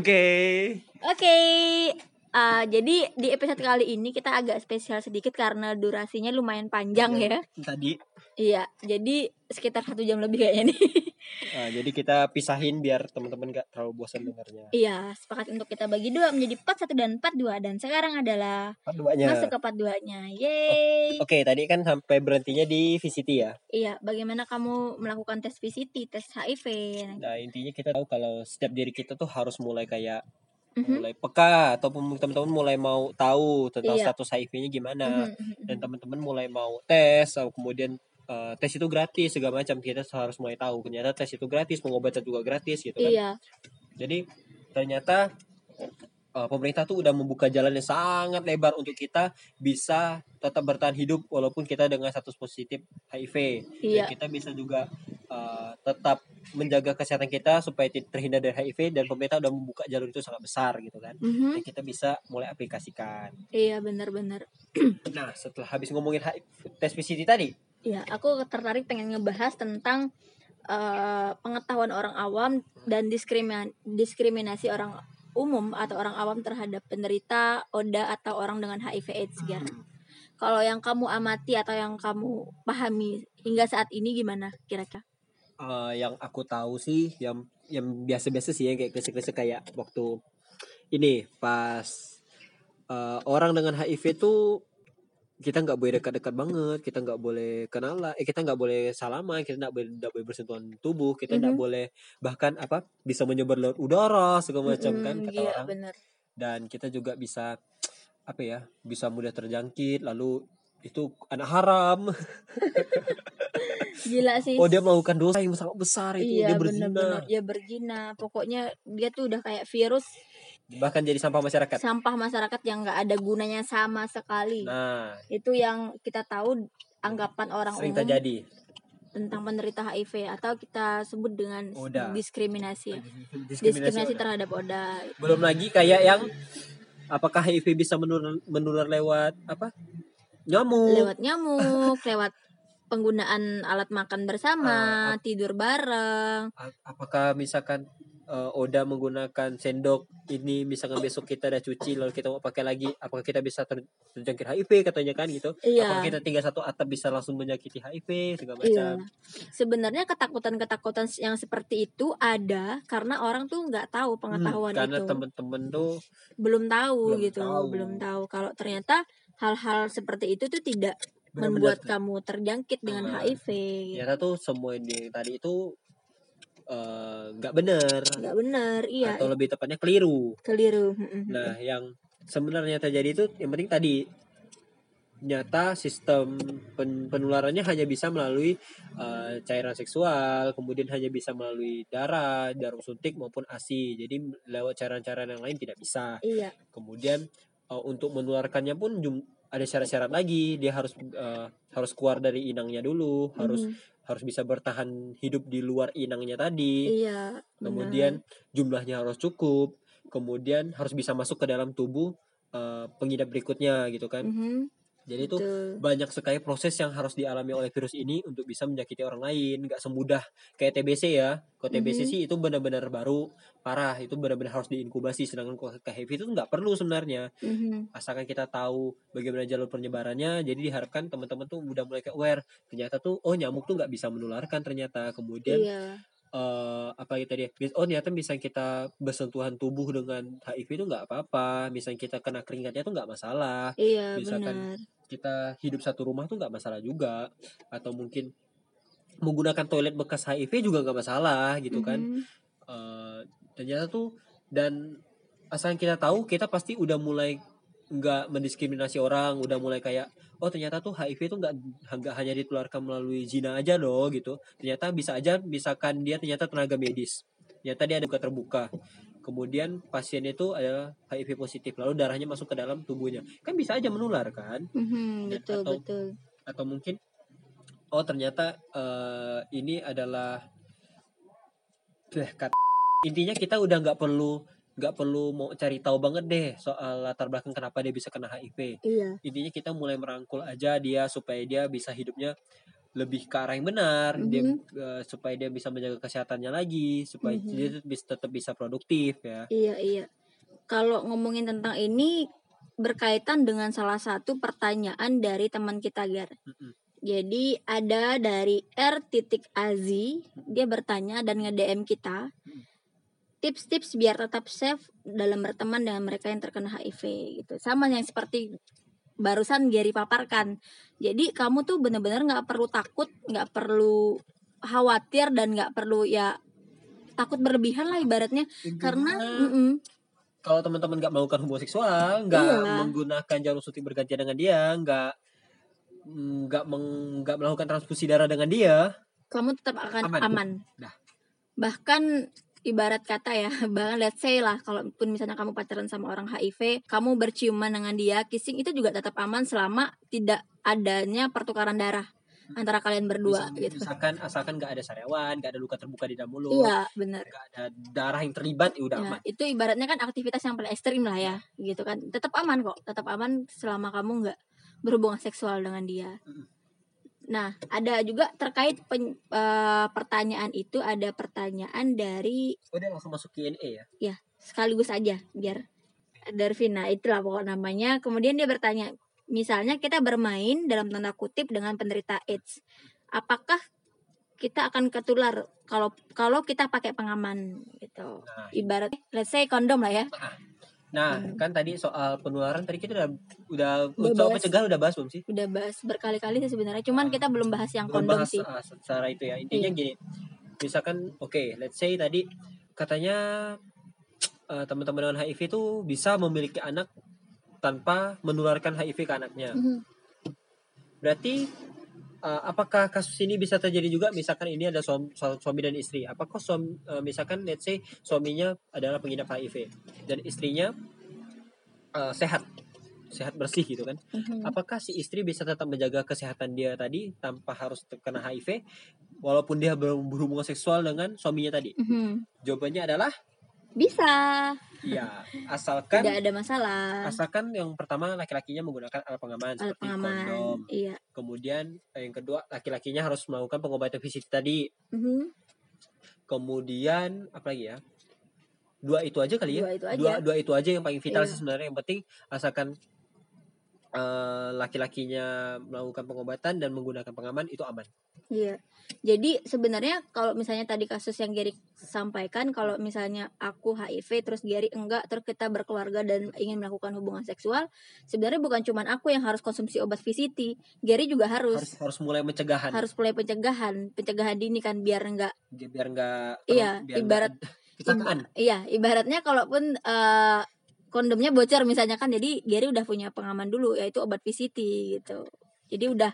Oke. Oke, uh, jadi di episode kali ini kita agak spesial sedikit karena durasinya lumayan panjang ya. Tadi. Iya, jadi sekitar satu jam lebih kayaknya nih. Nah, jadi kita pisahin biar teman-teman gak terlalu bosan dengarnya. Iya, sepakat untuk kita bagi dua menjadi part satu dan part dua dan sekarang adalah Part duanya. masuk ke part duanya. Yeay. Oke, tadi kan sampai berhentinya di VCT ya. Iya, bagaimana kamu melakukan tes VCT, tes HIV? Nah, intinya kita tahu kalau setiap diri kita tuh harus mulai kayak Mhm. mulai peka ataupun teman-teman mulai mau tahu tentang Iya. status HIV-nya gimana Mhm, mhm, dan mhm. teman-teman mulai mau tes atau kemudian eh, tes itu gratis segala macam kita harus mulai tahu ternyata tes itu gratis pengobatan juga gratis gitu kan Iya, jadi ternyata eh, pemerintah tuh udah membuka jalan yang sangat lebar untuk kita bisa tetap bertahan hidup walaupun kita dengan status positif HIV Iya. dan kita bisa juga eh, tetap menjaga kesehatan kita supaya terhindar dari HIV dan pemerintah udah membuka jalur itu sangat besar gitu kan Mhm. dan kita bisa mulai aplikasikan. iya benar-benar. Nah, setelah habis ngomongin HIV, tes VCT tadi, Iya, aku tertarik pengen ngebahas tentang eh, pengetahuan orang awam dan diskrimin diskriminasi orang umum atau orang awam terhadap penderita ODA atau orang dengan HIV/AIDS ya. Kalau yang kamu amati atau yang kamu pahami hingga saat ini gimana kira-kira? eh, yang aku tahu sih yang yang biasa-biasa sih ya kayak krisik-krisik kayak waktu ini pas eh, orang dengan HIV tuh kita nggak boleh dekat-dekat banget, kita nggak boleh kenalan, eh kita nggak boleh salaman, kita nggak boleh nggak boleh bersentuhan tubuh, kita nggak Mhm. boleh bahkan apa bisa menyebar lewat udara segala macam kan Mm-mm, kata iya orang. benar. dan kita juga bisa apa ya bisa mudah terjangkit lalu itu anak haram Gila sih. oh dia melakukan dosa yang sangat besar itu iya dia berzina benar-benar ya berzina. Pokoknya dia tuh udah kayak virus bahkan jadi sampah masyarakat. Sampah masyarakat yang nggak ada gunanya sama sekali. nah. Itu yang kita tahu anggapan orang sering umum terjadi. tentang penderita HIV atau kita sebut dengan Oda. diskriminasi ya. diskriminasi, diskriminasi terhadap ODA. Belum lagi kayak yang apakah HIV bisa menular menular lewat apa? Nyamuk. Lewat nyamuk lewat penggunaan alat makan bersama Ah, tidur bareng. apakah misalkan eh, Oda menggunakan sendok ini misalkan besok kita udah cuci lalu kita mau pakai lagi. Apakah kita bisa ter- terjangkit HIV katanya kan gitu. Iya. apakah kita tinggal satu atap bisa langsung menyakiti HIV segala iya. macam. Sebenarnya ketakutan-ketakutan yang seperti itu ada karena orang tuh nggak tahu Hmm, pengetahuan karena itu. temen-temen tuh belum tahu belum gitu tahu. belum tahu. Kalau ternyata hal-hal seperti itu tuh tidak benar-benar membuat kamu terjangkit dengan Ah, HIV gitu. ternyata tuh semua yang tadi itu eh, nggak benar nggak benar iya atau lebih tepatnya keliru keliru. Nah, yang sebenarnya terjadi itu yang penting tadi nyata sistem pen- penularannya hanya bisa melalui eh, cairan seksual, kemudian hanya bisa melalui darah, jarum suntik maupun ASI. Jadi lewat cairan-cairan yang lain tidak bisa. iya Kemudian eh, untuk menularkannya pun ada syarat-syarat lagi. Dia harus eh, harus keluar dari inangnya dulu, harus Mhm. Harus bisa bertahan hidup di luar inangnya tadi. Iya benar. kemudian jumlahnya harus cukup. Kemudian harus bisa masuk ke dalam tubuh eh, pengidap berikutnya gitu kan. Mhm, jadi itu banyak sekali proses yang harus dialami oleh virus ini untuk bisa menyakiti orang lain. Nggak semudah kayak TBC ya. Kalau TBC Mhm. sih itu benar-benar baru parah. Itu benar-benar harus diinkubasi. Sedangkan kalau HIV itu nggak perlu sebenarnya. Mhm, asalkan kita tahu bagaimana jalur penyebarannya jadi diharapkan teman-teman tuh udah mulai ke aware. Ternyata tuh oh nyamuk tuh nggak bisa menularkan ternyata. Kemudian iya. eh apa gitu dia oh ternyata misalnya kita bersentuhan tubuh dengan HIV itu nggak apa-apa. Misalnya kita kena keringatnya tuh nggak masalah. Iya misalkan benar kita hidup satu rumah tuh nggak masalah juga. Atau mungkin menggunakan toilet bekas HIV juga nggak masalah gitu kan. Mhm, Eh, ternyata tuh dan asal kita tahu kita pasti udah mulai nggak mendiskriminasi orang udah mulai kayak oh ternyata tuh HIV itu nggak nggak hanya ditularkan melalui zina aja loh gitu. Ternyata bisa aja misalkan dia ternyata tenaga medis. Ternyata dia ada buka terbuka kemudian pasien itu adalah HIV positif lalu darahnya masuk ke dalam tubuhnya. Kan bisa aja menular kan? Mhm, Dan betul atau- betul. atau mungkin oh ternyata eh, ini adalah Beh, kat- intinya kita udah nggak perlu nggak perlu mau cari tahu banget deh soal latar belakang kenapa dia bisa kena HIV iya. Intinya kita mulai merangkul aja dia supaya dia bisa hidupnya lebih ke arah yang benar dia Mhm. eh, supaya dia bisa menjaga kesehatannya lagi supaya Mhm. dia tetap bisa tetap bisa produktif ya Iya, iya. Kalau ngomongin tentang ini berkaitan dengan salah satu pertanyaan dari teman kita, Gar. Mm-mm. Jadi ada dari R titik Azi, dia bertanya dan nge-DM kita. Tips-tips biar tetap safe dalam berteman dengan mereka yang terkena HIV gitu. Sama yang seperti barusan Gary paparkan. Jadi kamu tuh bener-bener nggak perlu takut, nggak perlu khawatir dan nggak perlu ya takut berlebihan lah ibaratnya karena mm-mm, kalau teman-teman nggak melakukan hubungan seksual nggak Iya. menggunakan jarum suntik bergantian dengan dia nggak nggak meng- nggak melakukan transfusi darah dengan dia kamu tetap akan Aman. aman. Bahkan ibarat kata ya, bahkan let's say lah, kalaupun misalnya kamu pacaran sama orang HIV, kamu berciuman dengan dia, kissing itu juga tetap aman selama tidak adanya pertukaran darah antara kalian berdua gitu. misalkan asalkan nggak ada sariawan nggak ada luka terbuka di dalam mulut Iya, benar. nggak ada darah yang terlibat ya udah Ya, aman itu ibaratnya kan aktivitas yang paling ekstrim lah ya, gitu kan. Tetap aman kok, tetap aman selama kamu nggak berhubungan seksual dengan dia. Mm. Nah, ada juga terkait pen- eh, pertanyaan itu ada pertanyaan dari udah langsung masuk Q&A ya ya sekaligus aja biar Darvina itulah pokok namanya. Kemudian dia bertanya, misalnya kita bermain dalam tanda kutip dengan penderita AIDS, apakah kita akan ketular kalau kalau kita pakai pengaman gitu. nah Ibarat let's say kondom lah ya. Nah, Hmm. kan tadi soal penularan tadi kita udah udah Udah soal bahas. udah bahas belum sih? Udah bahas berkali-kali sih sebenarnya, cuman kita belum bahas yang Belum kondom bahas sih. ah, secara itu ya. Intinya Iya. gini. Misalkan oke, let's say tadi katanya eh, teman-teman dengan HIV itu bisa memiliki anak tanpa menularkan HIV ke anaknya. Mhm. Berarti eh, apakah kasus ini bisa terjadi juga misalkan ini ada suami, suami dan istri? Apakah suami eh, misalkan let's say suaminya adalah pengidap HIV dan istrinya eh, sehat sehat bersih gitu kan? Mhm. apakah si istri bisa tetap menjaga kesehatan dia tadi tanpa harus terkena HIV walaupun dia ber- berhubungan seksual dengan suaminya tadi? Mhm. Jawabannya adalah Bisa, iya, asalkan tidak ada masalah. asalkan yang pertama laki-lakinya menggunakan alat pengaman Alat seperti kondom. pengaman. Iya. Kemudian eh, yang kedua laki-lakinya harus melakukan pengobatan fisik tadi. Mhm. Kemudian apa lagi ya? Dua itu aja kali ya. Dua itu aja. Dua, dua itu aja yang paling vital Iya. sih sebenarnya yang penting asalkan eh, laki-lakinya melakukan pengobatan dan menggunakan pengaman itu aman. Iya. Jadi sebenarnya kalau misalnya tadi kasus yang Gary sampaikan kalau misalnya aku HIV terus Gary enggak terus kita berkeluarga dan ingin melakukan hubungan seksual, sebenarnya bukan cuman aku yang harus konsumsi obat VCT, Gary juga harus harus harus mulai mencegahan harus mulai pencegahan, pencegahan dini kan biar enggak biar nggak Iya, biar ibarat- nggak- kecelakaan iya, ibaratnya kalaupun eh, kondomnya bocor misalnya kan jadi Gary udah punya pengaman dulu yaitu obat VCT gitu. Jadi udah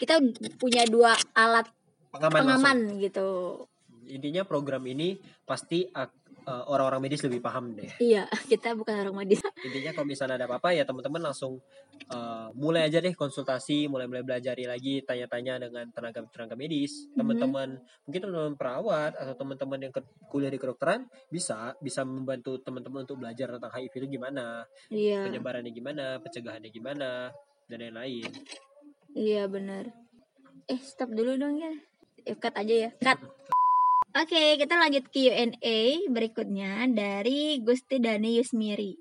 kita punya dua alat pengaman, pengaman langsung. gitu. intinya program ini pasti eh, orang-orang medis lebih paham deh Iya, kita bukan orang medis. intinya kalau misalnya ada apa-apa ya teman-teman langsung eh, mulai aja deh konsultasi mulai-mulai belajari lagi tanya-tanya dengan tenaga tenaga medis Mhm. teman-teman mungkin teman-teman perawat atau teman-teman yang ke- kuliah di kedokteran bisa bisa membantu teman-teman untuk belajar tentang HIV itu gimana Iya, penyebarannya gimana pencegahannya gimana dan lain-lain iya benar. Eh, stop dulu dong ya. Eh, cut aja ya. Cut. Oke, kita lanjut Q&A berikutnya dari Gusti Dani Yusmiri.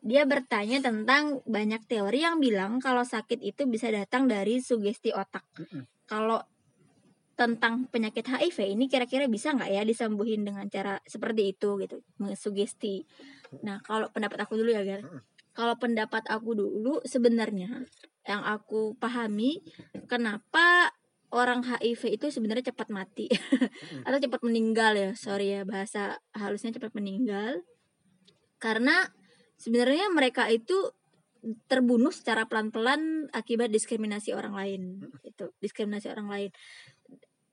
Dia bertanya tentang banyak teori yang bilang kalau sakit itu bisa datang dari sugesti otak. Mm-mm. Kalau tentang penyakit HIV ini kira-kira bisa nggak ya disembuhin dengan cara seperti itu gitu, sugesti. Nah, kalau pendapat aku dulu ya, Gar. Mm-mm. Kalau pendapat aku dulu sebenarnya yang aku pahami kenapa orang HIV itu sebenarnya cepat mati. Atau cepat meninggal ya sorry ya bahasa halusnya cepat meninggal. Karena sebenarnya mereka itu terbunuh secara pelan-pelan akibat diskriminasi orang lain itu diskriminasi orang lain.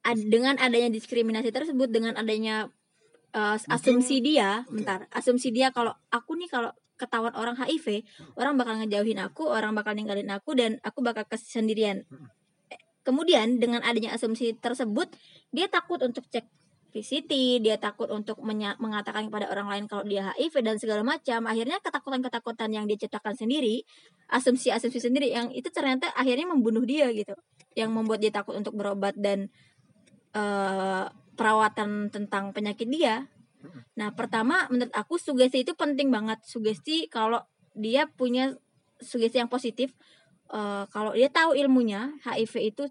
Ad- dengan adanya diskriminasi tersebut dengan adanya uh, asumsi dia bentar asumsi dia kalau aku nih kalau ketahuan orang HIV orang bakal ngejauhin aku orang bakal ninggalin aku dan aku bakal kesendirian. Kemudian dengan adanya asumsi tersebut dia takut untuk cek VCT, dia takut untuk mengatakan kepada orang lain kalau dia HIV dan segala macam. Akhirnya ketakutan-ketakutan yang dia ciptakan sendiri, asumsi-asumsi sendiri yang itu ternyata akhirnya membunuh dia gitu. Yang membuat dia takut untuk berobat dan eh, perawatan tentang penyakit dia. Nah, pertama menurut aku sugesti itu penting banget. Sugesti kalau dia punya sugesti yang positif eh, kalau dia tahu ilmunya HIV itu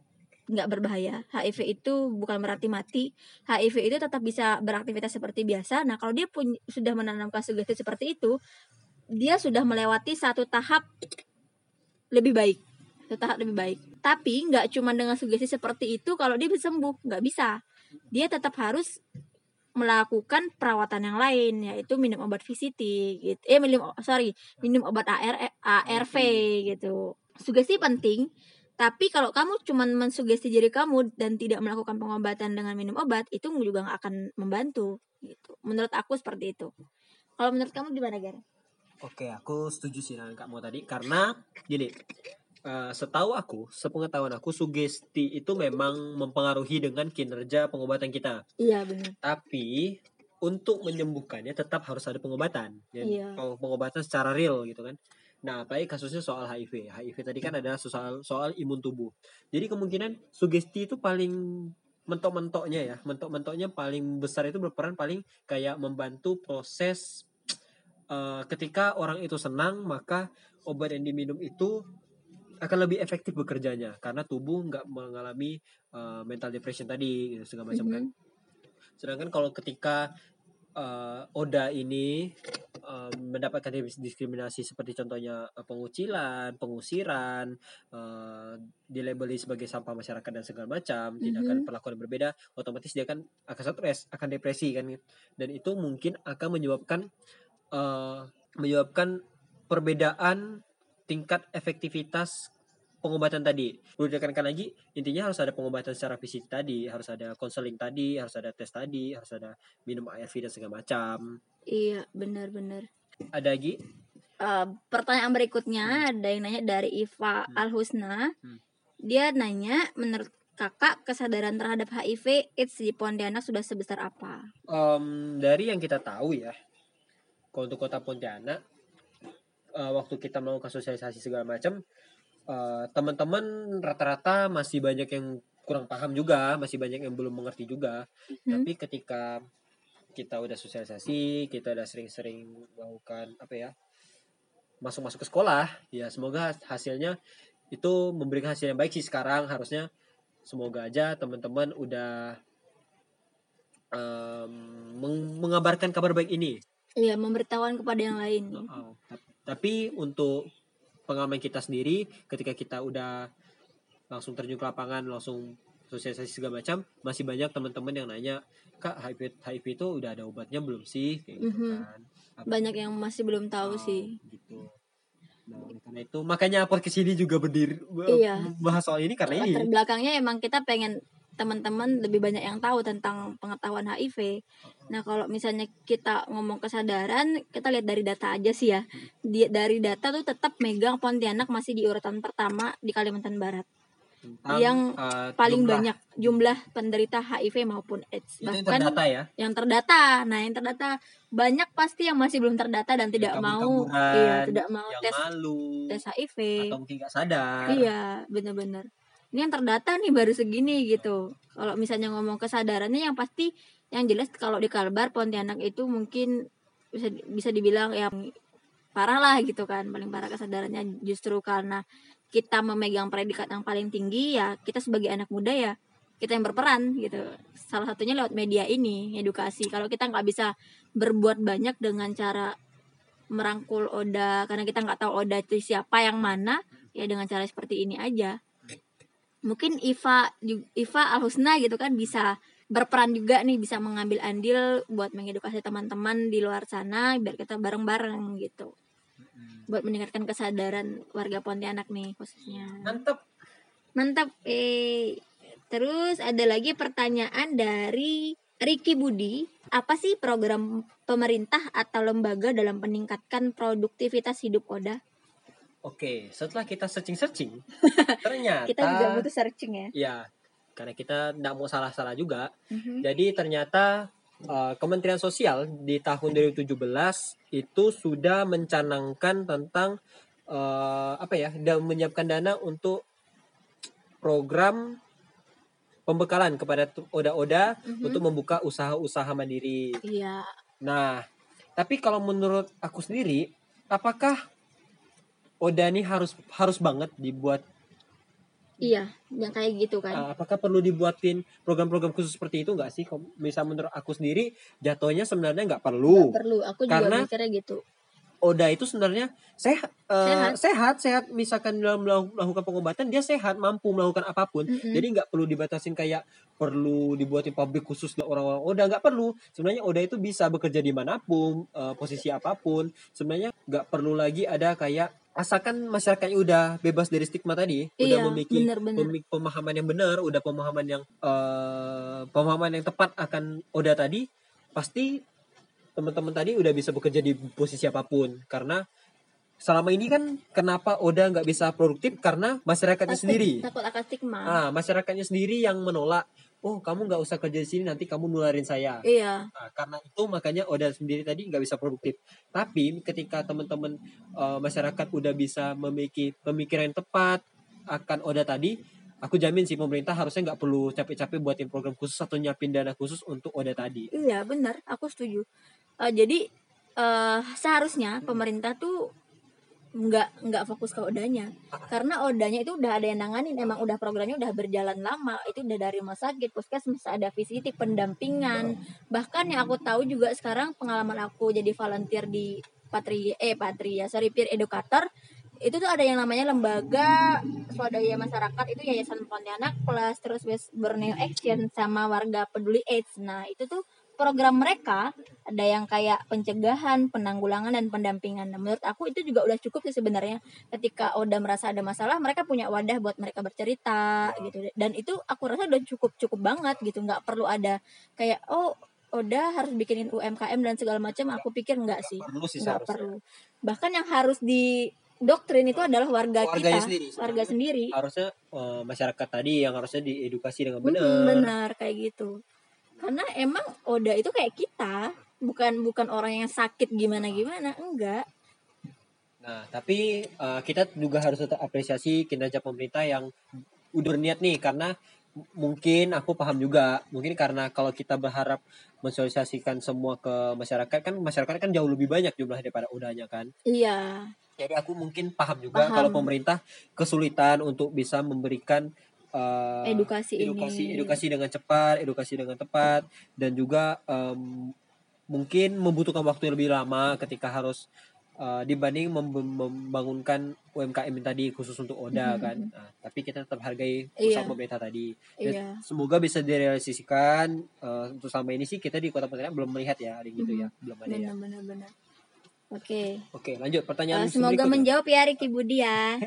nggak berbahaya. HIV itu bukan berarti mati. HIV itu tetap bisa beraktivitas seperti biasa. Nah kalau dia pun sudah menanamkan sugesti seperti itu dia sudah melewati satu tahap lebih baik. Satu tahap lebih baik. Tapi nggak cuma dengan sugesti seperti itu kalau dia bisa sembuh nggak bisa. Dia tetap harus melakukan perawatan yang lain yaitu minum obat VCT gitu. Eh minum sorry minum obat AR, ARV gitu sugesti penting tapi kalau kamu cuman mensugesti diri kamu dan tidak melakukan pengobatan dengan minum obat itu juga nggak akan membantu gitu menurut aku seperti itu kalau menurut kamu gimana Gar? Oke, aku setuju sih dengan kamu tadi karena gini, eh, setahu aku, sepengetahuan aku sugesti itu memang mempengaruhi dengan kinerja pengobatan kita. Iya benar. Tapi untuk menyembuhkannya tetap harus ada pengobatan, ya, Iya. peng- pengobatan secara real gitu kan. Nah, apalagi kasusnya soal HIV. HIV tadi kan ada soal soal imun tubuh. Jadi kemungkinan sugesti itu paling mentok-mentoknya ya, mentok-mentoknya paling besar itu berperan paling kayak membantu proses eh, ketika orang itu senang maka obat yang diminum itu akan lebih efektif bekerjanya karena tubuh nggak mengalami eh, mental depression tadi gitu segala macam kan. Mhm. Sedangkan kalau ketika eh, Oda ini eh, mendapatkan dis- diskriminasi seperti contohnya eh, pengucilan, pengusiran, eh, dilabeli sebagai sampah masyarakat dan segala macam, tindakan Mhm. perlakuan yang berbeda, otomatis dia akan akan stres, akan depresi kan. Dan itu mungkin akan menyebabkan eh, menyebabkan perbedaan tingkat efektivitas pengobatan tadi. Perlu ditekankan lagi, intinya harus ada pengobatan secara fisik tadi, harus ada konseling tadi, harus ada tes tadi, harus ada minum ARV dan segala macam. Iya benar-benar. Ada lagi? Eh, pertanyaan berikutnya ada yang nanya dari Iva Hmm. Al Husna. Hmm. Dia nanya menurut kakak kesadaran terhadap HIV AIDS di Pontianak sudah sebesar apa? Em, dari yang kita tahu ya, kalau untuk kota Pontianak, eh, waktu kita melakukan sosialisasi segala macam, eh, teman-teman rata-rata masih banyak yang kurang paham juga, masih banyak yang belum mengerti juga. Hmm. Tapi ketika kita udah sosialisasi, kita udah sering-sering melakukan apa ya, masuk-masuk ke sekolah, ya semoga hasilnya itu memberikan hasil yang baik sih sekarang. Harusnya semoga aja teman-teman udah em, meng- mengabarkan kabar baik ini. Iya memberitahuan kepada yang lain. Uh, tap- tapi untuk pengalaman kita sendiri, ketika kita udah langsung terjun ke lapangan, langsung sosialisasi segala macam, masih banyak teman-teman yang nanya, kak HIV, HIV itu udah ada obatnya belum sih? Kayak gitu Mhm. kan. Apa- Banyak yang masih belum tahu Oh, sih. Gitu. Nah, karena itu makanya podcast ini juga berdiri Iya. bahas soal ini karena ini. belakangnya emang kita pengen teman-teman lebih banyak yang tahu tentang pengetahuan HIV. Nah, kalau misalnya kita ngomong kesadaran, kita lihat dari data aja sih ya. Di, dari data tuh tetap megang Pontianak masih di urutan pertama di Kalimantan Barat. Tentang, yang uh, Paling jumlah. banyak jumlah penderita HIV maupun AIDS. Itu yang Bahkan terdata ya. yang terdata. Nah, yang terdata banyak pasti yang masih belum terdata dan tidak mau iya, tidak mau yang tes malu tes HIV. atau mungkin nggak sadar. Iya, bener-bener. Ini yang terdata nih baru segini gitu. Kalau misalnya ngomong kesadarannya yang pasti yang jelas kalau di Kalbar Pontianak itu mungkin bisa bisa dibilang yang parah lah gitu kan. Paling parah kesadarannya justru karena kita memegang predikat yang paling tinggi ya kita sebagai anak muda ya kita yang berperan gitu. Salah satunya lewat media ini, edukasi. Kalau kita nggak bisa berbuat banyak dengan cara merangkul Oda karena kita nggak tahu Oda itu siapa yang mana ya dengan cara seperti ini aja mungkin Iva Iva Al Husna gitu kan bisa berperan juga nih bisa mengambil andil buat mengedukasi teman-teman di luar sana biar kita bareng-bareng gitu. Buat meningkatkan kesadaran warga Pontianak nih khususnya. Mantap. mantap eh terus ada lagi pertanyaan dari Ricky Budi. Apa sih program pemerintah atau lembaga dalam meningkatkan produktivitas hidup Oda Oke, setelah kita searching-searching, ternyata kita juga butuh searching ya ya karena kita tidak mau salah-salah juga. Mhm. Jadi ternyata uh, Kementerian Sosial di tahun 2017 itu sudah mencanangkan tentang uh, apa ya dan menyiapkan dana untuk program pembekalan kepada oda-oda Mhm. untuk membuka usaha-usaha mandiri. Iya. Nah, tapi kalau menurut aku sendiri, apakah oda ini harus harus banget dibuat? Iya, yang kayak gitu kan. uh, apakah perlu dibuatin program-program khusus seperti itu nggak sih? Kalau Misal menurut aku sendiri, jatuhnya sebenarnya nggak perlu. Nggak perlu. Aku juga Karena- mikirnya gitu. Oda itu sebenarnya sehat, uh, Sehat. sehat, sehat. Misalkan dalam melakukan pengobatan dia sehat, mampu melakukan apa pun. Mm-mm. Jadi nggak perlu dibatasin kayak perlu dibuatin pabrik khusus untuk orang-orang Oda nggak perlu. Sebenarnya Oda itu bisa bekerja di mana pun, uh, posisi apa pun. Sebenarnya nggak perlu lagi ada kayak asalkan masyarakatnya udah bebas dari stigma tadi, udah Iya, memiliki bener-bener. memiliki pemahaman yang benar, udah pemahaman yang uh, pemahaman yang tepat akan Oda tadi, pasti teman-teman tadi udah bisa bekerja di posisi apa pun karena selama ini kan kenapa Oda nggak bisa produktif karena masyarakatnya Takut- sendiri Takut akan stigma. ah masyarakatnya sendiri yang menolak oh kamu nggak usah kerja di sini nanti kamu nularin saya Iya. Nah, karena itu makanya Oda sendiri tadi nggak bisa produktif. Tapi ketika teman-teman eh, masyarakat udah bisa memiliki pemikiran yang tepat akan Oda tadi, aku jamin sih pemerintah harusnya nggak perlu capek-capek buatin program khusus atau nyiapin dana khusus untuk Oda tadi. Iya, benar. Aku setuju. Eh, jadi eh seharusnya pemerintah tuh nggak nggak fokus ke odanya. Karena odanya itu udah ada yang nanganin emang udah programnya udah berjalan lama itu udah dari rumah sakit puskesmas ada visitik pendampingan. Bahkan yang aku tahu juga sekarang pengalaman aku jadi volunteer di patria eh patria sorry peer educator itu tuh ada yang namanya lembaga swadaya masyarakat itu yayasan Pontianak plus terus West Borneo Action sama warga peduli AIDS. Nah itu tuh program mereka ada yang kayak pencegahan, penanggulangan dan pendampingan. Nah, menurut aku itu juga udah cukup sih sebenarnya. Ketika Oda merasa ada masalah, mereka punya wadah buat mereka bercerita gitu. Dan itu aku rasa udah cukup cukup banget gitu. nggak perlu ada kayak oh Oda harus bikinin UMKM dan segala macam. Aku pikir nggak sih, Perlu sih nggak perlu. Bahkan yang harus di doktrin itu adalah warga Warganya kita, sendiri. warga sendiri. Harusnya eh, masyarakat tadi yang harusnya diedukasi dengan benar. benar kayak gitu karena emang Oda itu kayak kita. Bukan bukan orang yang sakit gimana gimana. Enggak. Nah, tapi eh, kita juga harus tetap apresiasi kinerja pemerintah yang udah berniat nih. Karena mungkin aku paham juga. Mungkin karena kalau kita berharap mensosialisasikan semua ke masyarakat kan masyarakat kan jauh lebih banyak jumlah daripada udahnya kan? Iya. Jadi aku mungkin paham juga Paham. kalau pemerintah kesulitan untuk bisa memberikan eh, edukasi, edukasi ini. edukasi dengan cepat edukasi dengan tepat dan juga em, mungkin membutuhkan waktu yang lebih lama ketika harus eh, dibanding mem- membangunkan UMKM yang tadi khusus untuk Oda Mhm. kan. Nah, tapi kita tetap hargai usaha Iya. pemerintah tadi. Iya. Dan semoga bisa direalisasikan eh, untuk selama ini sih kita di kota Pontianak belum melihat ya hari gitu ya belum ada ya. Benar benar benar oke. Oke lanjut. Pertanyaan Eh, semoga berikutnya. menjawab ya Ricky Budi ya.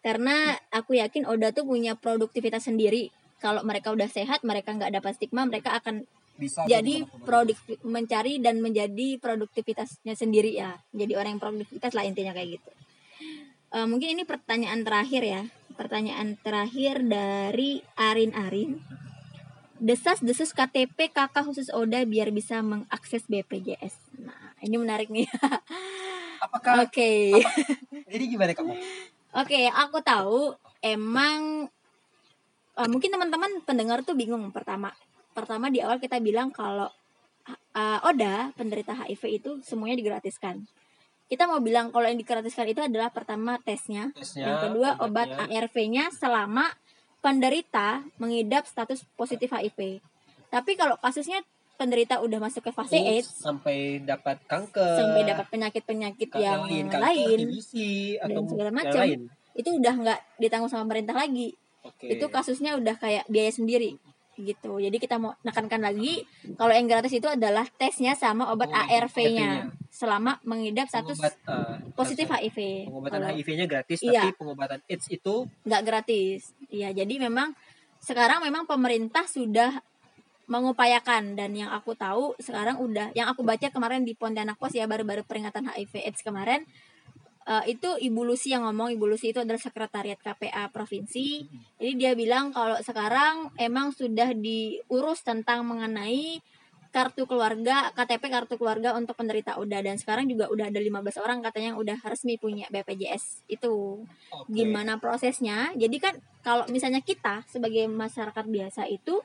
Karena aku yakin Oda tuh punya produktivitas sendiri. Kalau mereka udah sehat mereka nggak dapat stigma mereka akan bisa jadi produk mencari dan menjadi produktivitasnya sendiri ya. Jadi orang yang produktivitas lah intinya kayak gitu. Eh, mungkin ini pertanyaan terakhir ya. Pertanyaan terakhir dari Arin Arin. Desas desus KTP kakak khusus Oda biar bisa mengakses BPJS nah ini menarik nih apakah oke jadi gimana kamu oke aku tahu emang eh, mungkin teman-teman pendengar tuh bingung pertama pertama di awal kita bilang kalau uh, Oda penderita HIV itu semuanya digratiskan. Kita mau bilang kalau yang digratiskan itu adalah pertama tesnya, tesnya yang kedua obat. ARV-nya selama penderita mengidap status positif HIV. Tapi kalau kasusnya penderita udah masuk ke fase Terus AIDS sampai dapat kanker sampai dapat penyakit-penyakit yang kanker lain, TBC atau dan segala macam. lain. itu udah nggak ditanggung sama pemerintah lagi. Oke. Itu kasusnya udah kayak biaya sendiri gitu. Jadi kita mau nekankan lagi kalau yang gratis itu adalah tesnya sama obat Obat ARV-nya selama mengidap status Pengobat, eh, positif HIV. Pengobatan Kalau HIV-nya gratis, Iya. tapi pengobatan AIDS itu nggak gratis. Iya, jadi memang sekarang memang pemerintah sudah mengupayakan. Dan yang aku tahu sekarang udah yang aku baca kemarin di Pontianak Pos ya baru-baru peringatan HIV AIDS kemarin Eh, itu Ibu Lucy yang ngomong Ibu Lucy itu adalah sekretariat KPA provinsi. Jadi dia bilang kalau sekarang emang sudah diurus tentang mengenai kartu keluarga KTP kartu keluarga untuk penderita ODA dan sekarang juga udah ada 15 orang katanya yang udah resmi punya BPJS itu. Oke. gimana prosesnya? Jadi kan kalau misalnya kita sebagai masyarakat biasa itu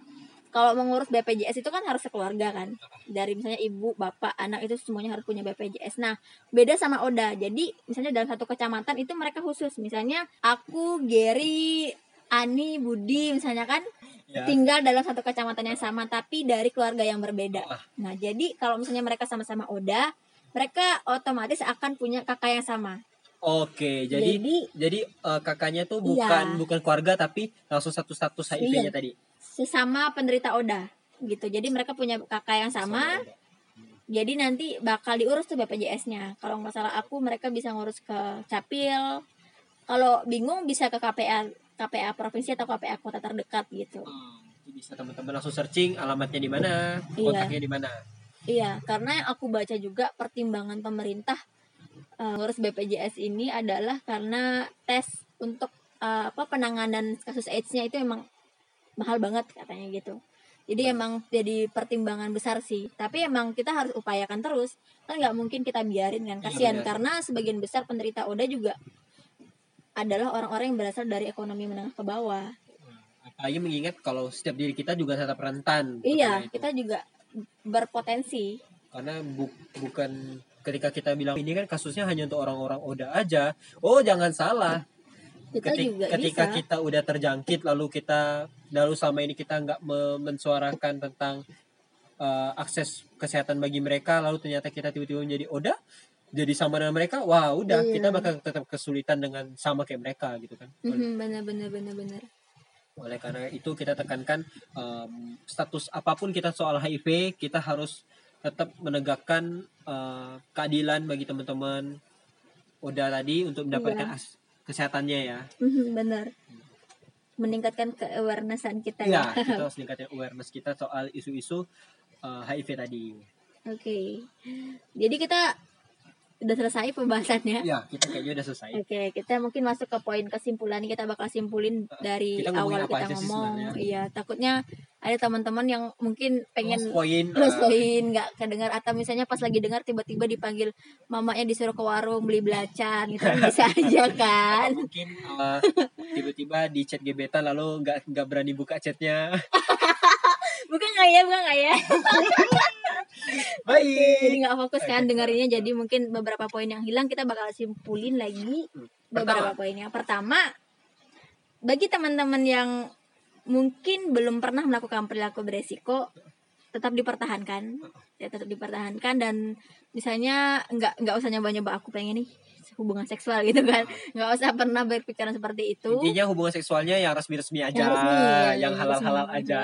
kalau mengurus BPJS itu kan harus sekeluarga kan dari misalnya ibu bapak anak itu semuanya harus punya BPJS nah beda sama ODA jadi misalnya dalam satu kecamatan itu mereka khusus misalnya aku Gary Ani Budi misalnya kan Ya. tinggal dalam satu kecamatan yang sama tapi dari keluarga yang berbeda Ah. nah jadi kalau misalnya mereka sama-sama ODA mereka otomatis akan punya kakak yang sama Oke, jadi jadi jadi eh, kakaknya tuh Iya. bukan bukan keluarga tapi langsung satu status HIV-nya Iya. tadi. Sesama penderita ODA gitu. Jadi mereka punya kakak yang sama, jadi nanti bakal diurus tuh BPJS-nya. Kalau nggak salah aku mereka bisa ngurus ke Capil. Kalau bingung bisa ke KPA KPA provinsi atau KPA kota terdekat gitu. Hmm, bisa teman-teman langsung searching alamatnya di mana, Iya. kontaknya di mana. Iya, karena yang aku baca juga pertimbangan pemerintah eh, ngurus BPJS ini adalah karena tes untuk eh, apa penanganan kasus AIDS-nya itu emang mahal banget katanya gitu. Jadi emang jadi pertimbangan besar sih. Tapi emang kita harus upayakan terus. Kan nggak mungkin kita biarin kan. Iya, Kasihan benar. karena sebagian besar penderita ODA juga adalah orang-orang yang berasal dari ekonomi menengah ke bawah. Apalagi mengingat kalau setiap diri kita juga tetap rentan. Iya, kita juga berpotensi. karena bu- bukan ketika kita bilang ini kan kasusnya hanya untuk orang-orang ODA aja. Oh, jangan salah. Kita Ketik- juga ketika bisa. kita udah terjangkit lalu kita lalu selama ini kita nggak me- mensuarakan tentang uh, akses kesehatan bagi mereka lalu ternyata kita tiba-tiba menjadi ODA jadi sama dengan mereka wah udah Iya. kita bakal tetap kesulitan dengan sama kayak mereka gitu kan Mhm, benar benar benar benar. oleh karena itu kita tekankan um, status apa pun kita soal HIV kita harus tetap menegakkan uh, keadilan bagi teman-teman ODA tadi untuk mendapatkan Iya. kesehatannya ya Mhm, benar. Meningkatkan ke-awarenessan kita Iya, ya. kita harus meningkatkan awareness kita soal isu-isu uh, HIV tadi. Oke. Jadi kita udah selesai pembahasannya. Ya, kita kayaknya udah selesai. Oke, kita mungkin masuk ke poin kesimpulan. Kita bakal simpulin dari Kita awal kita ngomong. Iya, takutnya ada teman-teman yang mungkin pengen poin uh, poin nggak kedengar atau misalnya pas lagi dengar tiba-tiba dipanggil mamanya disuruh ke warung beli belacan gitu bisa aja kan. atau mungkin uh, tiba-tiba di chat gebetan lalu nggak nggak berani buka chatnya. Bukan nggak ya, bukan nggak ya. Baik. jadi nggak fokus kan dengerinnya jadi mungkin beberapa poin yang hilang kita bakal simpulin lagi beberapa poin. Yang pertama bagi teman-teman yang mungkin belum pernah melakukan perilaku beresiko tetap dipertahankan. Ya tetap dipertahankan dan misalnya nggak nggak usah nyoba-nyoba aku pengen nih hubungan seksual gitu kan. Nggak usah pernah berpikiran seperti itu. Intinya hubungan seksualnya yang resmi-resmi aja, yang resmi ya, yang halal-halal aja.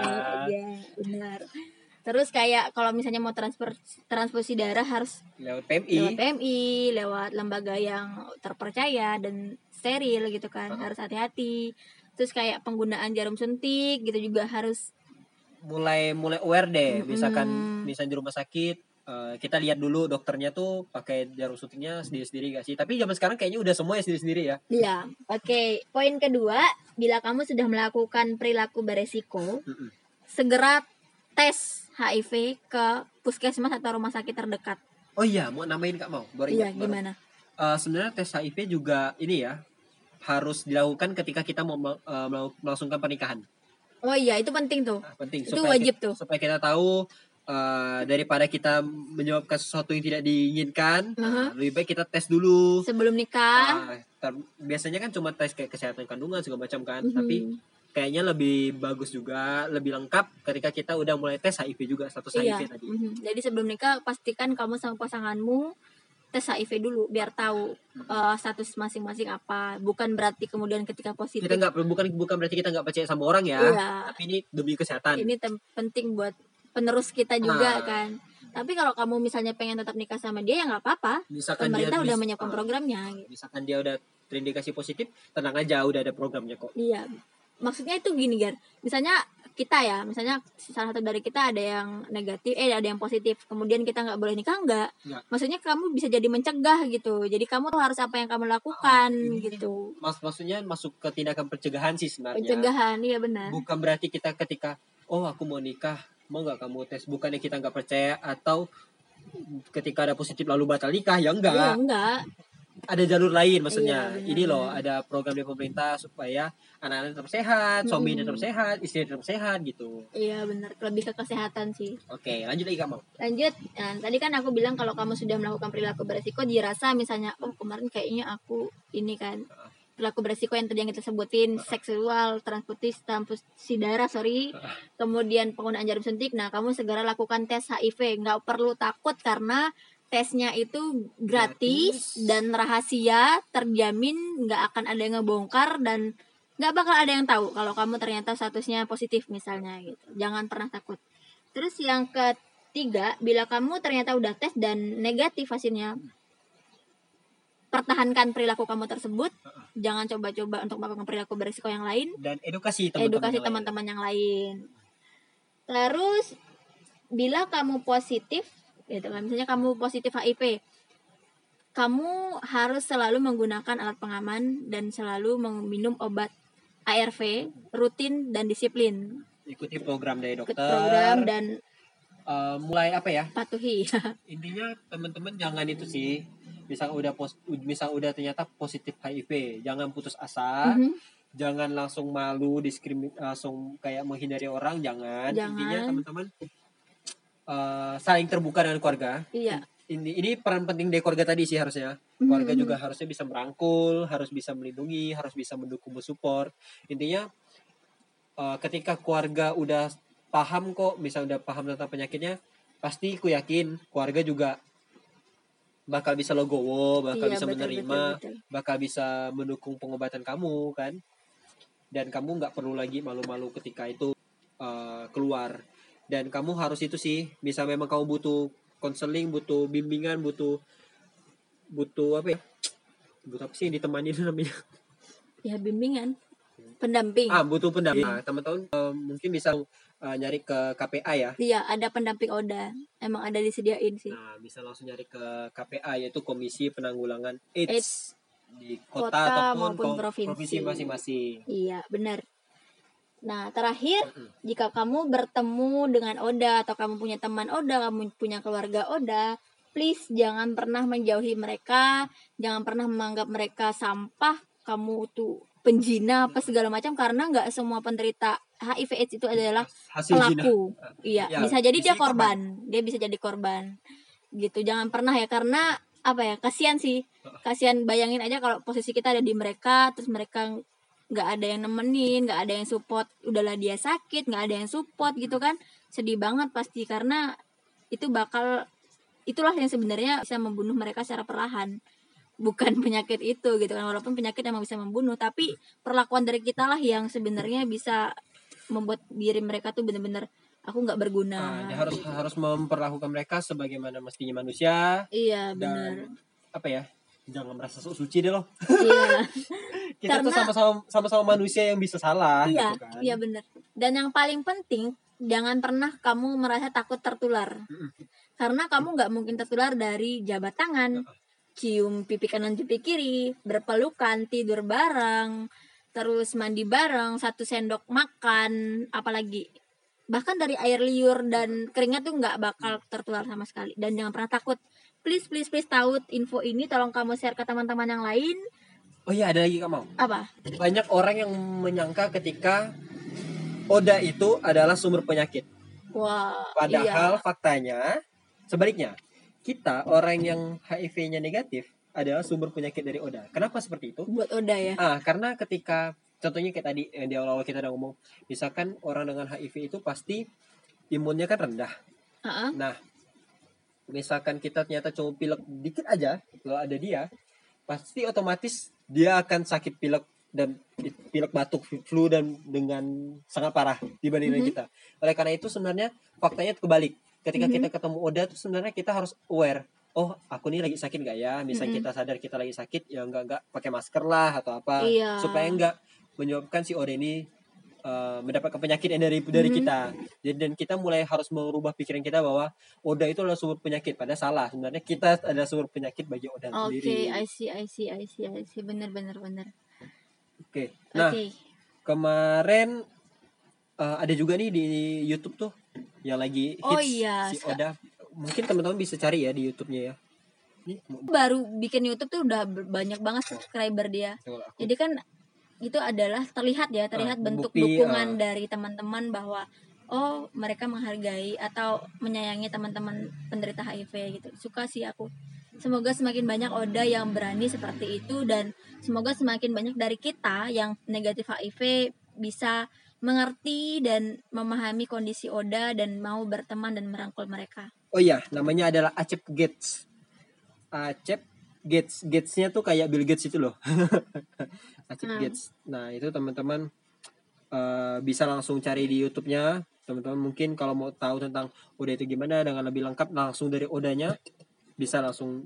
Iya, benar terus kayak kalau misalnya mau transfer transfusi darah harus Lewat lewat PMI. PMI, lewat lembaga yang terpercaya dan steril gitu kan, Uh-huh. harus hati-hati. Terus kayak penggunaan jarum suntik gitu juga harus Mulai mulai aware deh, Mm-mm. misalkan misalnya di rumah sakit uh, kita lihat dulu dokternya tuh pakai jarum suntiknya sendiri-sendiri gak sih? Tapi zaman sekarang kayaknya udah semua ya sendiri-sendiri ya. Iya. Oke, poin kedua, bila kamu sudah melakukan perilaku beresiko, Mm-mm. segera tes HIV ke puskesmas atau rumah sakit terdekat. Oh iya, mau namain Kak mau. Baru Iya, ingat, baru. gimana? Eh, sebenarnya tes HIV juga ini ya harus dilakukan ketika kita mau melau- melangsungkan pernikahan. Oh iya, itu penting tuh. Nah, penting Itu supaya wajib ki- tuh. supaya kita tahu eh, daripada kita menyebabkan sesuatu yang tidak diinginkan, nah, Mhm. lebih baik kita tes dulu. Sebelum nikah. Ah, ter- biasanya kan cuma tes kayak kesehatan kandungan segala macam kan, Mhm. tapi kayaknya lebih bagus juga, lebih lengkap ketika kita udah mulai tes HIV juga status Iya. HIV tadi. mhm. Jadi sebelum nikah pastikan kamu sama pasanganmu tes HIV dulu biar tahu uh, status masing-masing apa. Bukan berarti kemudian ketika positif Kita nggak bukan bukan berarti kita nggak percaya sama orang ya, Iya. tapi ini demi kesehatan. ini tem- penting buat penerus kita juga Ah. kan. Tapi kalau kamu misalnya pengen tetap nikah sama dia ya nggak apa-apa. misalkan Pemerintah dia udah mis- menyiapkan ah, programnya. gitu. misalkan dia udah terindikasi positif tenang aja udah ada programnya kok Iya. Maksudnya itu gini Gar misalnya kita ya misalnya salah satu dari kita ada yang negatif eh ada yang positif kemudian kita nggak boleh nikah nggak Nggak. maksudnya kamu bisa jadi mencegah gitu jadi kamu tuh harus apa yang kamu lakukan ini- gitu Mas maksudnya masuk ke tindakan pencegahan sih sebenarnya. pencegahan iya benar Bukan berarti kita ketika oh aku mau nikah, mau nggak kamu tes? Bukannya kita nggak percaya atau ketika ada positif lalu batal nikah ya enggak. Iya, enggak Ada jalur lain maksudnya. Iya, benar, Ini loh benar. ada program dari pemerintah supaya anak-anak tetap sehat, suami Mm-mm. tetap sehat, istri tetap sehat gitu. iya benar lebih ke kesehatan sih. Oke, lanjut lagi kamu. lanjut. Nah, tadi kan aku bilang kalau kamu sudah melakukan perilaku beresiko dirasa misalnya oh kemarin kayaknya aku ini kan perilaku beresiko yang tadi yang kita sebutin seksual transportasi transfusi darah sorry. Kemudian penggunaan jarum suntik. Nah kamu segera lakukan tes HIV. Nggak perlu takut karena tesnya itu gratis, Gratis. dan rahasia terjamin nggak akan ada yang ngebongkar dan nggak bakal ada yang tahu kalau kamu ternyata statusnya positif misalnya gitu. Jangan pernah takut. Terus yang ketiga bila kamu ternyata udah tes dan negatif hasilnya pertahankan perilaku kamu tersebut. Jangan coba-coba untuk melakukan perilaku berisiko yang lain. Dan edukasi teman-teman. edukasi yang teman-teman yang lain. Terus bila kamu positif gitu kan misalnya kamu positif HIV kamu harus selalu menggunakan alat pengaman dan selalu meminum obat ARV rutin dan disiplin Ikuti program dari dokter. program dan Eh, mulai apa ya? patuhi intinya teman-teman jangan itu sih misal udah pos misal udah ternyata positif HIV jangan putus asa Mhm. jangan langsung malu diskrimin langsung kayak menghindari orang jangan, Jangan. intinya teman-teman eh, saling terbuka dengan keluarga iya ini ini peran penting dari keluarga tadi sih harusnya keluarga Mhm. juga harusnya bisa merangkul harus bisa melindungi harus bisa mendukung mensupport intinya eh, ketika keluarga udah paham kok misal udah paham tentang penyakitnya pasti ku yakin keluarga juga bakal bisa legowo bakal iya bisa betul, menerima betul, betul. bakal bisa mendukung pengobatan kamu kan dan kamu nggak perlu lagi malu-malu ketika itu eh, keluar dan kamu harus itu sih bisa memang kamu butuh konseling butuh bimbingan butuh butuh apa ya? Butuh apa sih yang ditemani namanya? Ya bimbingan. Pendamping. Ah butuh pendamping. Nah, teman-teman eh, mungkin bisa eh, nyari ke KPA ya. Iya ada pendamping Oda. Emang ada disediain sih. Nah bisa langsung nyari ke KPA yaitu Komisi Penanggulangan AIDS, AIDS. di kota, Kota ataupun maupun provinsi. provinsi masing-masing. Iya, benar. Nah, terakhir, jika kamu bertemu dengan Oda atau kamu punya teman Oda, kamu punya keluarga Oda, please jangan pernah menjauhi mereka, jangan pernah menganggap mereka sampah, kamu tuh penjina apa segala macam karena nggak semua penderita HIV AIDS itu adalah hasil pelaku. Iya, Ya, bisa jadi bisa dia korban. Dia bisa jadi korban. Gitu. Jangan pernah ya karena apa ya? Kasihan sih. Kasihan bayangin aja kalau posisi kita ada di mereka terus mereka nggak ada yang nemenin, nggak ada yang support. Udahlah dia sakit, nggak ada yang support gitu kan. Sedih banget pasti karena itu bakal itulah yang sebenarnya bisa membunuh mereka secara perlahan. Bukan penyakit itu gitu kan. Walaupun penyakit emang bisa membunuh, tapi perlakuan dari kita lah yang sebenarnya bisa membuat diri mereka tuh bener-bener aku nggak berguna. Nah, harus harus memperlakukan mereka sebagaimana mestinya manusia Iya dan benar. apa ya jangan merasa sok suci deh loh Iya. kita tuh Karena- sama-sama sama-sama manusia yang bisa salah iya, gitu kan iya benar. Dan yang paling penting jangan pernah kamu merasa takut tertular. Mm-mm. Karena kamu nggak mungkin tertular dari jabat tangan, cium pipi kanan pipi kiri, berpelukan, tidur bareng, terus mandi bareng, satu sendok makan, apalagi. Bahkan dari air liur dan keringat tuh nggak bakal tertular sama sekali. Dan jangan pernah takut. Please please please tahu info ini tolong kamu share ke teman-teman yang lain. Oh iya ada lagi kamu apa? Banyak orang yang menyangka ketika Oda itu adalah sumber penyakit. Wah padahal iya faktanya sebaliknya kita orang yang HIV-nya negatif adalah sumber penyakit dari Oda kenapa seperti itu buat Oda ya Ah, karena ketika contohnya kayak tadi yang di awal-awal kita udah ngomong, misalkan orang dengan HIV itu pasti imunnya kan rendah. Heeh. Nah, misalkan kita ternyata cuma pilek dikit aja, kalau ada dia, pasti otomatis dia akan sakit pilek dan pilek batuk flu dan dengan sangat parah dibanding dengan Mhm. kita. Oleh karena itu sebenarnya faktanya kebalik. Ketika Mhm. kita ketemu Oda tuh sebenarnya kita harus aware. Oh, aku nih lagi sakit nggak ya? Misalnya Mhm. kita sadar kita lagi sakit, ya nggak nggak pakai masker lah atau apa Iya. supaya nggak menyebabkan si Oda ini eh, mendapatkan penyakit yang dari dari Mhm. kita. Jadi dan kita mulai harus merubah pikiran kita bahwa Oda itu adalah sumber penyakit. Padahal salah. Sebenarnya kita adalah sumber penyakit bagi Oda Oke, sendiri. I see, I see, I see, I see. Bener, bener, bener. Oke. Nah, Oke. kemarin eh, ada juga nih di YouTube tuh yang lagi hits Oh iya, si Oda. Mungkin teman-teman bisa cari ya di YouTube-nya ya. Ini Baru bikin YouTube tuh udah banyak banget subscriber dia. Jadi kan itu adalah terlihat ya, terlihat Ah, bentuk bukti, dukungan ah. dari teman-teman bahwa oh mereka menghargai atau menyayangi teman-teman penderita HIV gitu. Suka sih aku. Semoga semakin banyak Oda yang berani seperti itu dan semoga semakin banyak dari kita yang negatif HIV bisa mengerti dan memahami kondisi Oda dan mau berteman dan merangkul mereka. Oh iya, namanya adalah Acep Gates. Acep Gates. Gatesnya tuh kayak Bill Gates itu loh. Acep Hmm. Gates. Nah, itu teman-teman eh, bisa langsung cari di YouTube-nya. Teman-teman mungkin kalau mau tahu tentang Oda itu gimana dengan lebih lengkap langsung dari Odanya bisa langsung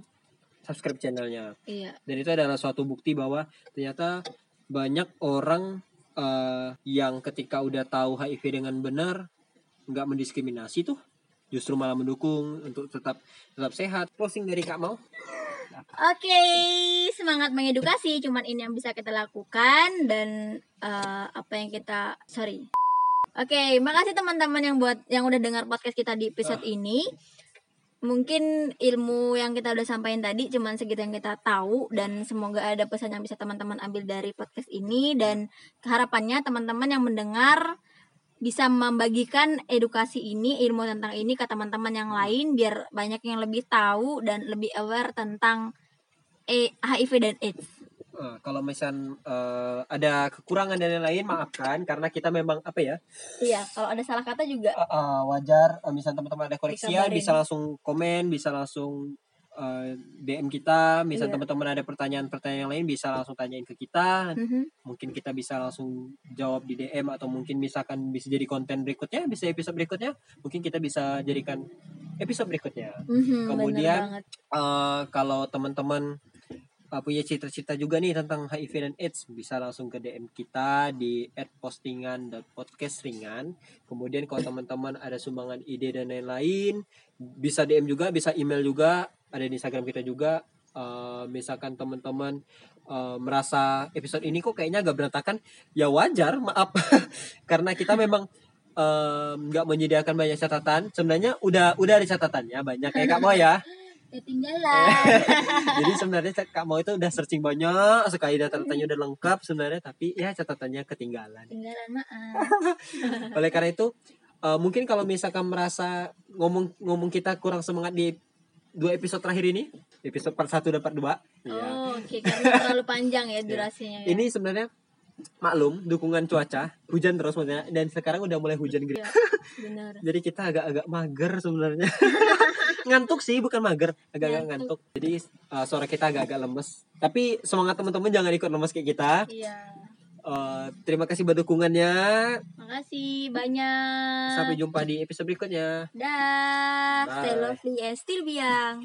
subscribe channelnya. Iya. Dan itu adalah suatu bukti bahwa ternyata banyak orang eh, yang ketika udah tahu HIV dengan benar nggak mendiskriminasi tuh justru malah mendukung untuk tetap tetap sehat. Closing dari Kak Mau. Oke, semangat mengedukasi, cuman ini yang bisa kita lakukan dan eh, apa yang kita sorry. Oke, makasih teman-teman yang buat yang udah dengar podcast kita di episode ini. Mungkin ilmu yang kita udah sampaikan tadi cuman segitu yang kita tahu dan semoga ada pesan yang bisa teman-teman ambil dari podcast ini dan harapannya teman-teman yang mendengar bisa membagikan edukasi ini, ilmu tentang ini ke teman-teman yang lain biar banyak yang lebih tahu dan lebih aware tentang HIV dan AIDS. Eh, kalau misal eh, ada kekurangan dan lain-lain maafkan karena kita memang apa ya Iya, kalau ada salah kata juga eh, eh, wajar. Eh, misal teman-teman ada koreksi ya bisa langsung komen, bisa langsung eh, DM kita. Misal Iya. teman-teman ada pertanyaan-pertanyaan lain bisa langsung tanyain ke kita. Mhm. mungkin kita bisa langsung jawab di DM atau mungkin misalkan bisa jadi konten berikutnya bisa episode berikutnya mungkin kita bisa jadikan episode berikutnya Mhm, bener Kemudian. Eh, kalau teman-teman eh, punya cita-cita juga nih tentang HIV dan AIDS. Bisa langsung ke DM kita di @postingan.podcast ringan. Kemudian kalau teman-teman ada sumbangan ide dan lain-lain bisa DM juga bisa email juga. Ada di Instagram kita juga. Eh, misalkan teman-teman eh, merasa episode ini kok kayaknya agak berantakan ya wajar maaf. Karena kita memang eh, nggak menyediakan banyak catatan. Sebenarnya udah udah ada catatannya banyak ya kak Mo ya Ketinggalan. jadi sebenarnya kak Mo itu udah searching banyak sekali data-datanya udah lengkap sebenarnya tapi ya catatannya ketinggalan Ketinggalan maaf. oleh karena itu eh, mungkin kalau misalkan merasa ngomong ngomong kita kurang semangat di dua episode terakhir ini episode part 1 dan part 2 ya Oh, oke karena terlalu panjang ya durasinya ya. ini sebenarnya maklum dukungan cuaca hujan terus maksudnya dan sekarang udah mulai hujan gede Iya, benar. jadi kita agak-agak mager sebenarnya ngantuk sih bukan mager agak-agak Ngantuk. ngantuk jadi uh, suara kita agak-agak lemes tapi semangat teman-teman jangan ikut lemes kayak kita Iya. Uh, terima kasih buat dukungannya Makasih banyak. sampai jumpa di episode berikutnya Dah. Stay lovely and still biang.